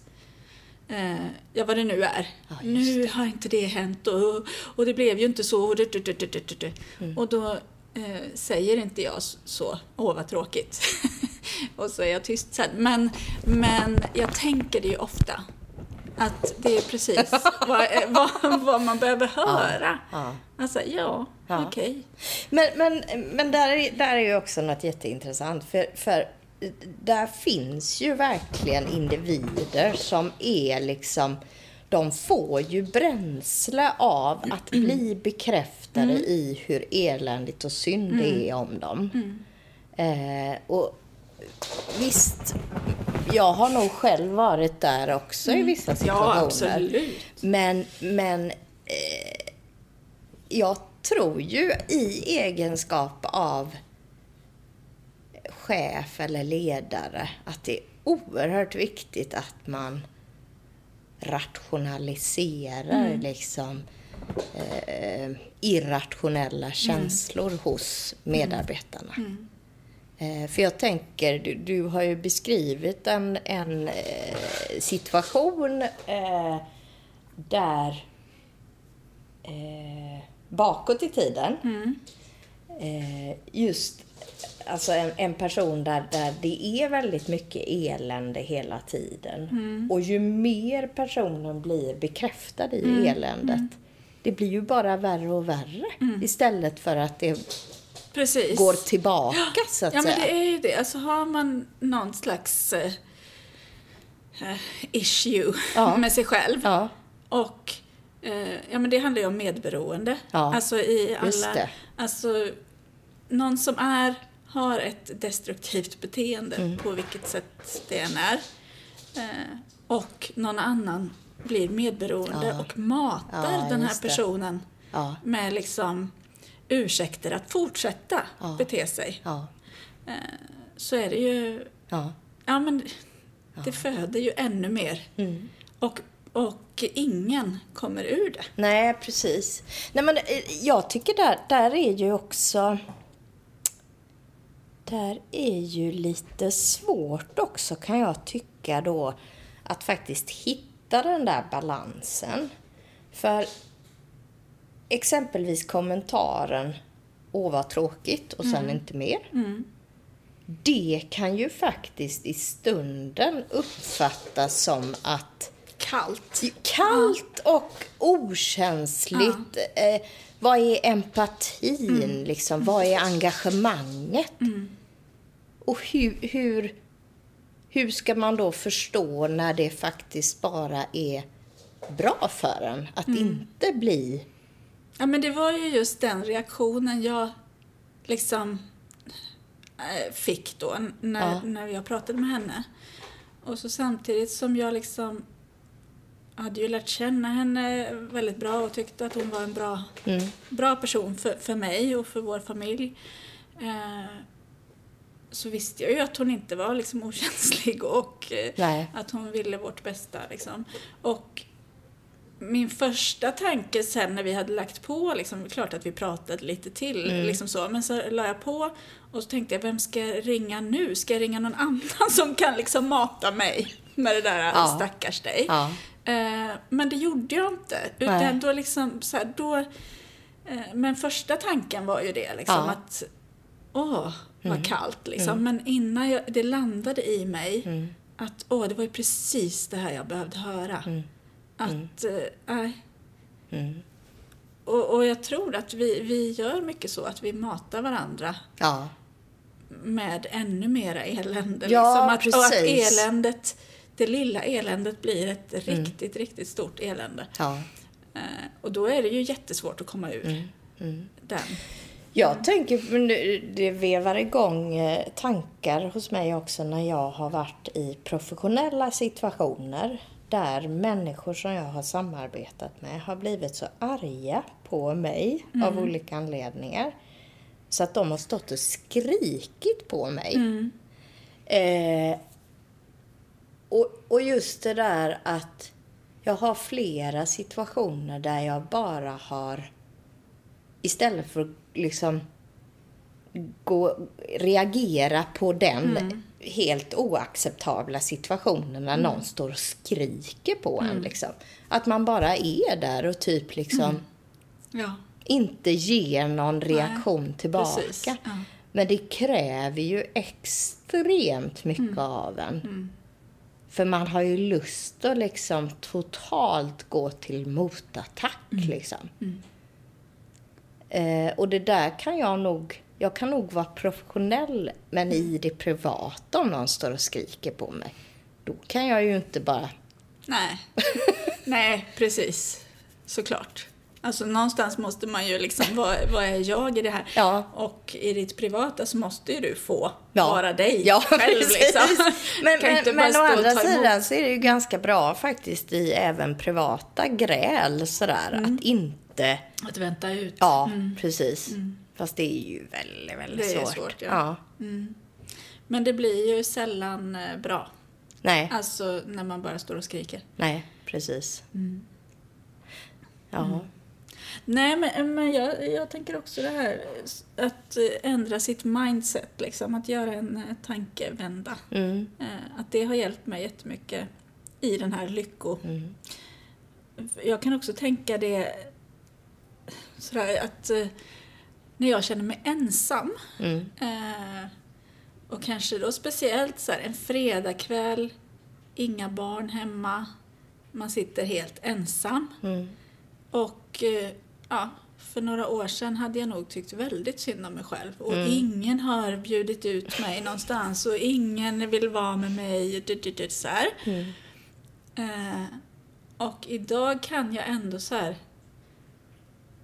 eh, ja, vad det nu är. Ja, nu har inte det hänt och, och det blev ju inte så. Och, du, du, du. Mm. och då eh, säger inte jag så, åh vad tråkigt. och så är jag tyst sen. Men, men jag tänker det ju ofta. Att det är precis vad, vad, vad man behöver höra. ja. Alltså, ja, Ja. okej. Men, men, men där, är, där är ju också något jätteintressant. För, för där finns ju verkligen individer som är liksom... De får ju bränsle av att bli bekräftade i hur eländigt och synd det är om dem. Eh, och visst, jag har nog själv varit där också i vissa Ja, situationer. absolut. Men, men eh, jag tror ju i egenskap av chef eller ledare att det är oerhört viktigt att man rationaliserar liksom eh, irrationella känslor hos medarbetarna. Eh, för jag tänker, du, du har ju beskrivit en, en eh, situation eh, där eh, bakåt i tiden eh, just alltså en, en person där, där det är väldigt mycket elände hela tiden. Och ju mer personen blir bekräftad i eländet, det blir ju bara värre och värre. Istället för att det Precis. går tillbaka så att Ja, men säga. det är ju det. Alltså har man någon slags eh, eh, issue Ja. med sig själv Ja. och eh, ja, men det handlar ju om medberoende. Ja, Alltså i just alla... det. Alltså, någon som är, har ett destruktivt beteende Mm. på vilket sätt det än är eh, och någon annan blir medberoende Ja. och matar Ja, den här personen Ja. med liksom ursäkter att fortsätta bete sig Ja. så är det ju, Ja. ja men det föder ju ännu mer. Mm. Och, och ingen kommer ur det. Nej, precis. Nej, men eh, jag tycker där, där är ju också... Där är ju lite svårt också kan jag tycka då att faktiskt hitta den där balansen. För exempelvis kommentaren Åh vad tråkigt och sen inte mer. Det kan ju faktiskt i stunden uppfattas som att Kallt. Kallt och okänsligt. Eh, vad är empatin? Liksom? Vad är engagemanget? Och hur, hur, hur ska man då förstå när det faktiskt bara är bra för en att Mm. inte bli... Ja, men det var ju just den reaktionen jag liksom eh, fick då när, Ja. när jag pratade med henne. Och så samtidigt som jag liksom hade ju lärt känna henne väldigt bra och tyckte att hon var en bra, Mm. bra person för, för mig och för vår familj. Eh, så visste jag ju att hon inte var liksom okänslig och eh, Nej. att hon ville vårt bästa. Liksom. Och min första tanke sen när vi hade lagt på, liksom, klart att vi pratade lite till, Mm. liksom så, men så la jag på och så tänkte jag, vem ska jag ringa nu? Ska jag ringa någon annan som kan liksom mata mig med det där Ja. stackars dig? Ja. Eh, men det gjorde jag inte. Nej. Utan då liksom, så här, då, eh, men första tanken var ju det, liksom, Ja. Att åh, vad kallt liksom. Men innan jag, det landade i mig Mm. att åh, det var ju precis det här jag behövde höra. Att, eh, nej. Mm. Och, och jag tror att vi, vi gör mycket så att vi matar varandra Ja. med ännu mera elände. Ja, liksom. att, och att precis. eländet, det lilla eländet blir ett Mm. riktigt, riktigt stort elände. ja. Eh, och då är det ju jättesvårt att komma ur Mm. den. Jag tänker, det- vevar igång eh, tankar hos mig också när jag har varit i professionella situationer där människor som jag har samarbetat med har blivit så arga på mig av olika anledningar. Så att de har stått och skrikit på mig. Eh, och, och just det där att jag har flera situationer där jag bara har istället för att liksom gå, reagera på den helt oacceptabla situationen när någon står och skriker på en. Liksom. Att man bara är där och typ liksom Ja. inte ger någon reaktion tillbaka. precis. Ja. Men det kräver ju extremt mycket av en. För man har ju lust att liksom totalt gå till motattack. Liksom. Eh, och det där kan jag nog... Jag kan nog vara professionell, men i det privata om någon står och skriker på mig. Då kan jag ju inte bara... Nej. Nej, precis. Såklart. Alltså någonstans måste man ju liksom, vad, vad är jag i det här? Ja. Och i ditt privata så måste ju du få Ja. vara dig ja, själv liksom. Men, å andra emot. sidan så är det ju ganska bra faktiskt i även privata gräl sådär. Mm. Att inte... Att vänta ut. Ja, precis. Fast det är ju väldigt, väldigt Det är svårt. svårt, ja. Men det blir ju sällan eh, bra. Nej, Alltså när man bara står och skriker. nej, precis. Ja. Nej, men, men jag, jag tänker också det här att eh, ändra sitt mindset, liksom. Att göra en eh, tankevända. Mm. Eh, Att det har hjälpt mig jättemycket i den här lycko... Jag kan också tänka det sådär att eh, när jag känner mig ensam Mm. eh, och kanske då speciellt så här, en fredagkväll, inga barn hemma, man sitter helt ensam. Mm. Och eh, ja, för några år sedan hade jag nog tyckt väldigt synd om mig själv. Och Mm. ingen har bjudit ut mig någonstans och ingen vill vara med mig. Så här. Mm. Eh, och idag kan jag ändå så här...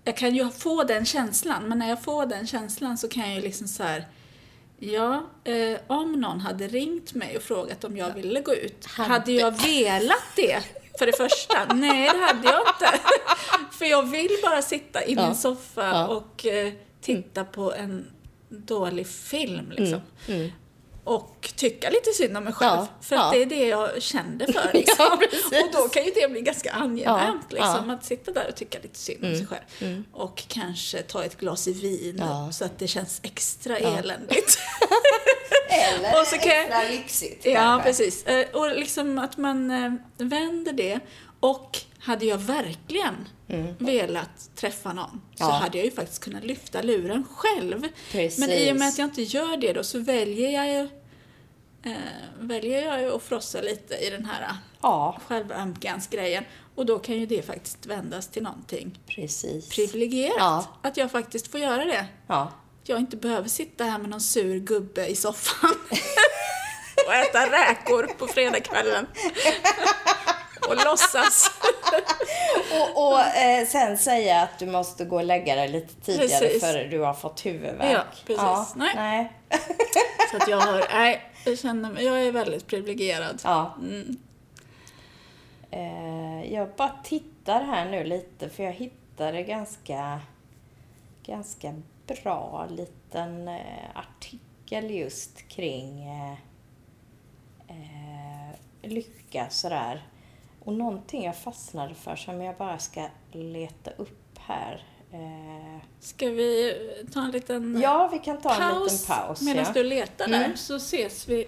Jag kan ju få den känslan, men när jag får den känslan så kan jag ju liksom så här... Ja, eh, om någon hade ringt mig och frågat om jag ville gå ut, Hade- jag velat det? För det första, nej det hade jag inte. För jag vill bara sitta i Ja. min soffa Ja. och eh, titta på en dålig film liksom. Mm. Och tycka lite synd om mig själv. Ja, För ja. att det är det jag kände för. Liksom. Ja, och då kan ju det bli ganska angenämt. Ja, liksom, ja. Att sitta där och tycka lite synd om sig själv. Och kanske ta ett glas i vin Ja. så att det känns extra eländigt. Eller Och så kan extra lyxigt Ja, kanske. precis. Eh, Och liksom att man eh, vänder det. Och hade jag verkligen velat träffa någon så Mm. Ja. hade jag ju faktiskt kunnat lyfta luren själv. Precis. Men i och med att jag inte gör det då så väljer jag ju, eh, väljer jag ju att frossa lite i den här Ja, självömkansgrejen. Och då kan ju det faktiskt vändas till någonting precis. privilegierat. Ja. Att jag faktiskt får göra det. Ja. Jag inte behöver sitta här med någon sur gubbe i soffan och äta räkor på fredagskvällen. Och låtsas och och eh, sen säga att du måste gå och lägga dig lite tidigare Precis. för du har fått huvudvärk. Ja, precis. Nej. nej. Så att jag har, nej, jag känner mig, jag är väldigt privilegierad. Ja. Mm. Eh, jag bara tittar här nu lite för jag hittade ganska, ganska bra liten eh, artikel just kring eh, eh, lycka sådär. Och någonting jag fastnade för som jag bara ska leta upp här. Eh, Ska vi ta en liten ja, vi kan ta en paus, liten paus. medan ja. du letar där Mm. så ses vi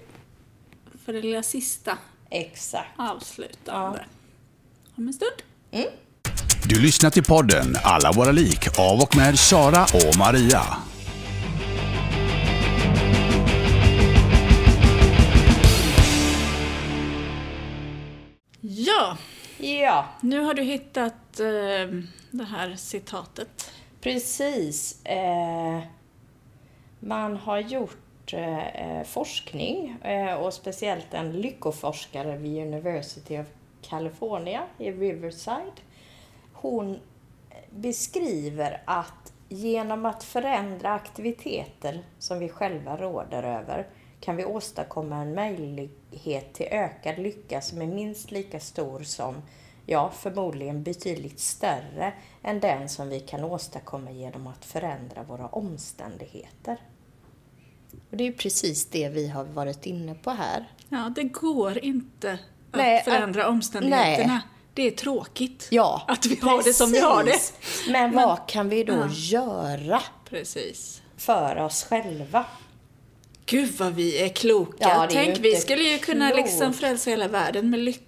för det lilla sista Exakt. avslutande. Om en stund. Du lyssnar till podden Alla våra lik av och med Sara och Maria. Ja, Ja, nu har du hittat eh, det här citatet. Precis. Eh, man har gjort eh, forskning eh, och speciellt en lyckoforskare vid University of California i Riverside. Hon beskriver att genom att förändra aktiviteter som vi själva råder över kan vi åstadkomma en möjlighet till ökad lycka som är minst lika stor som, ja förmodligen betydligt större än den som vi kan åstadkomma genom att förändra våra omständigheter. Och det är ju precis det vi har varit inne på här. Ja, det går inte att Nej, förändra att- omständigheterna. nej. Det är tråkigt Ja, att vi har det som vi har det. precis. Men vad kan vi då Ja. göra Precis. för oss själva? Gud vad vi är kloka. Ja, Tänk, vi skulle ju kunna klokt. liksom frälsa hela världen med lycka.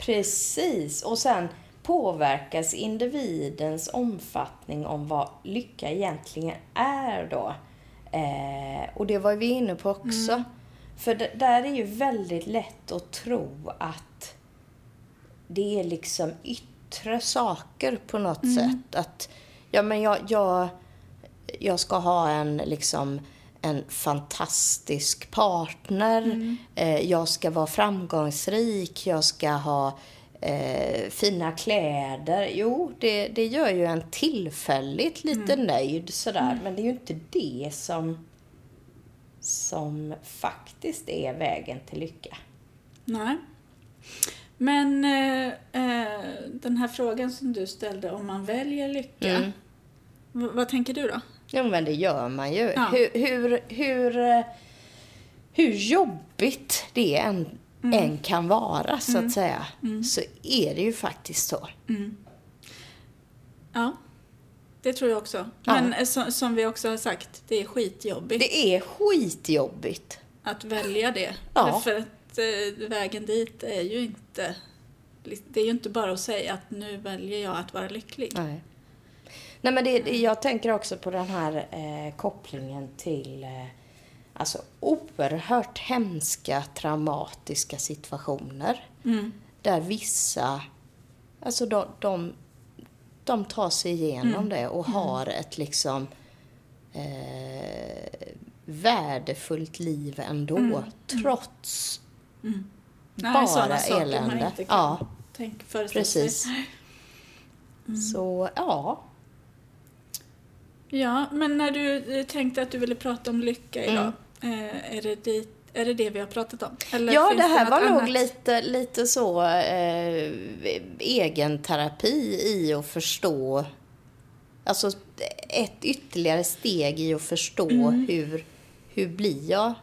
Precis, och sen påverkas individens omfattning om vad lycka egentligen är då. Eh, och det var vi inne på också. För det, där är ju väldigt lätt att tro att det är liksom yttre saker på något sätt. Att, ja men jag, jag, jag ska ha en liksom en fantastisk partner. Eh, jag ska vara framgångsrik. Jag ska ha eh, fina kläder. Jo, det, det gör ju en tillfälligt lite nöjd sådär. Men det är ju inte det som, som faktiskt är vägen till lycka. Nej. Men eh, eh, den här frågan som du ställde om man väljer lycka. Mm. vad tänker du då? Jo, men det gör man ju. Ja. Hur, hur, hur, hur jobbigt det än, än kan vara, så att säga, så är det ju faktiskt så. Ja, det tror jag också. Ja. Men eh, som, som vi också har sagt, det är skitjobbigt Det är skitjobbigt. att välja det. Ja. För att eh, vägen dit är ju inte... Det är ju inte bara att säga att nu väljer jag att vara lycklig. Nej. Nej, men det, det, jag tänker också på den här eh, kopplingen till eh, alltså, oerhört hemska, traumatiska situationer. Mm. Där vissa, alltså de, de, de tar sig igenom Mm. det och har ett liksom eh, värdefullt liv ändå. Trots Nej, bara sådana saker man elände. inte kan Ja, sig. precis. Så ja, Ja, men när du eh, tänkte att du ville prata om lycka idag, eh, är, det dit, är det det vi har pratat om? Eller Mm. Ja, det här något var nog lite, lite så eh, egenterapi i att förstå, alltså ett ytterligare steg i att förstå Mm. hur, hur blir jag eh,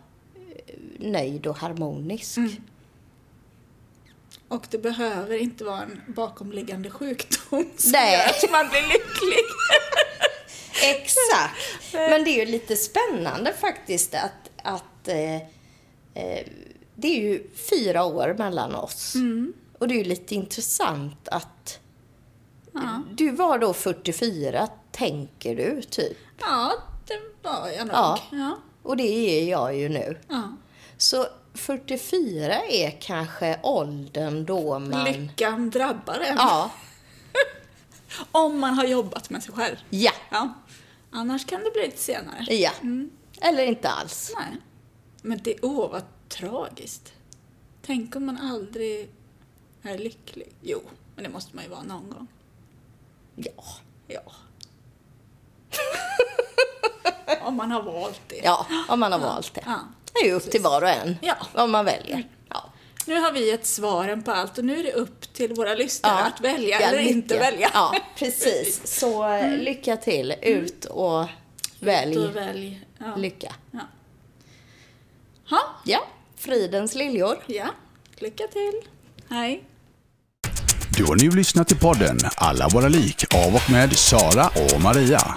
nöjd och harmonisk. Mm. Och det behöver inte vara en bakomliggande sjukdom som Nej. gör att man blir lycklig. Exakt! Men det är ju lite spännande faktiskt att, att eh, eh, det är ju fyra år mellan oss. Mm. Och det är ju lite intressant att Ja. du var då 44, tänker du, typ. ja, det var jag nog. Ja. Ja. Och det är jag ju nu. ja. Så 44 är kanske åldern då man... Lyckan drabbar en. Ja, Om man har jobbat med sig själv. ja, Ja. Annars kan det bli lite senare. ja. Mm. Eller inte alls. Nej. Men det, åh vad tragiskt. Tänk om man aldrig är lycklig. Jo, Men det måste man ju vara någon gång. Ja. Ja. Om man har valt det. Ja, om man har valt det. Ja, Det är ju upp till var och en Ja. vad man väljer. Ja. Nu har vi gett svaren på allt och nu är det upp till våra lyssnare att välja Ja, eller lycka. inte välja. Ja, precis. Så eh, lycka till. Ut och välj Då välj. Ja. lycka. Ha, Ja, fridens liljor. ja. Lycka till. Hej. Du har nu lyssnat till podden Alla våra lik av och med Sara och Maria.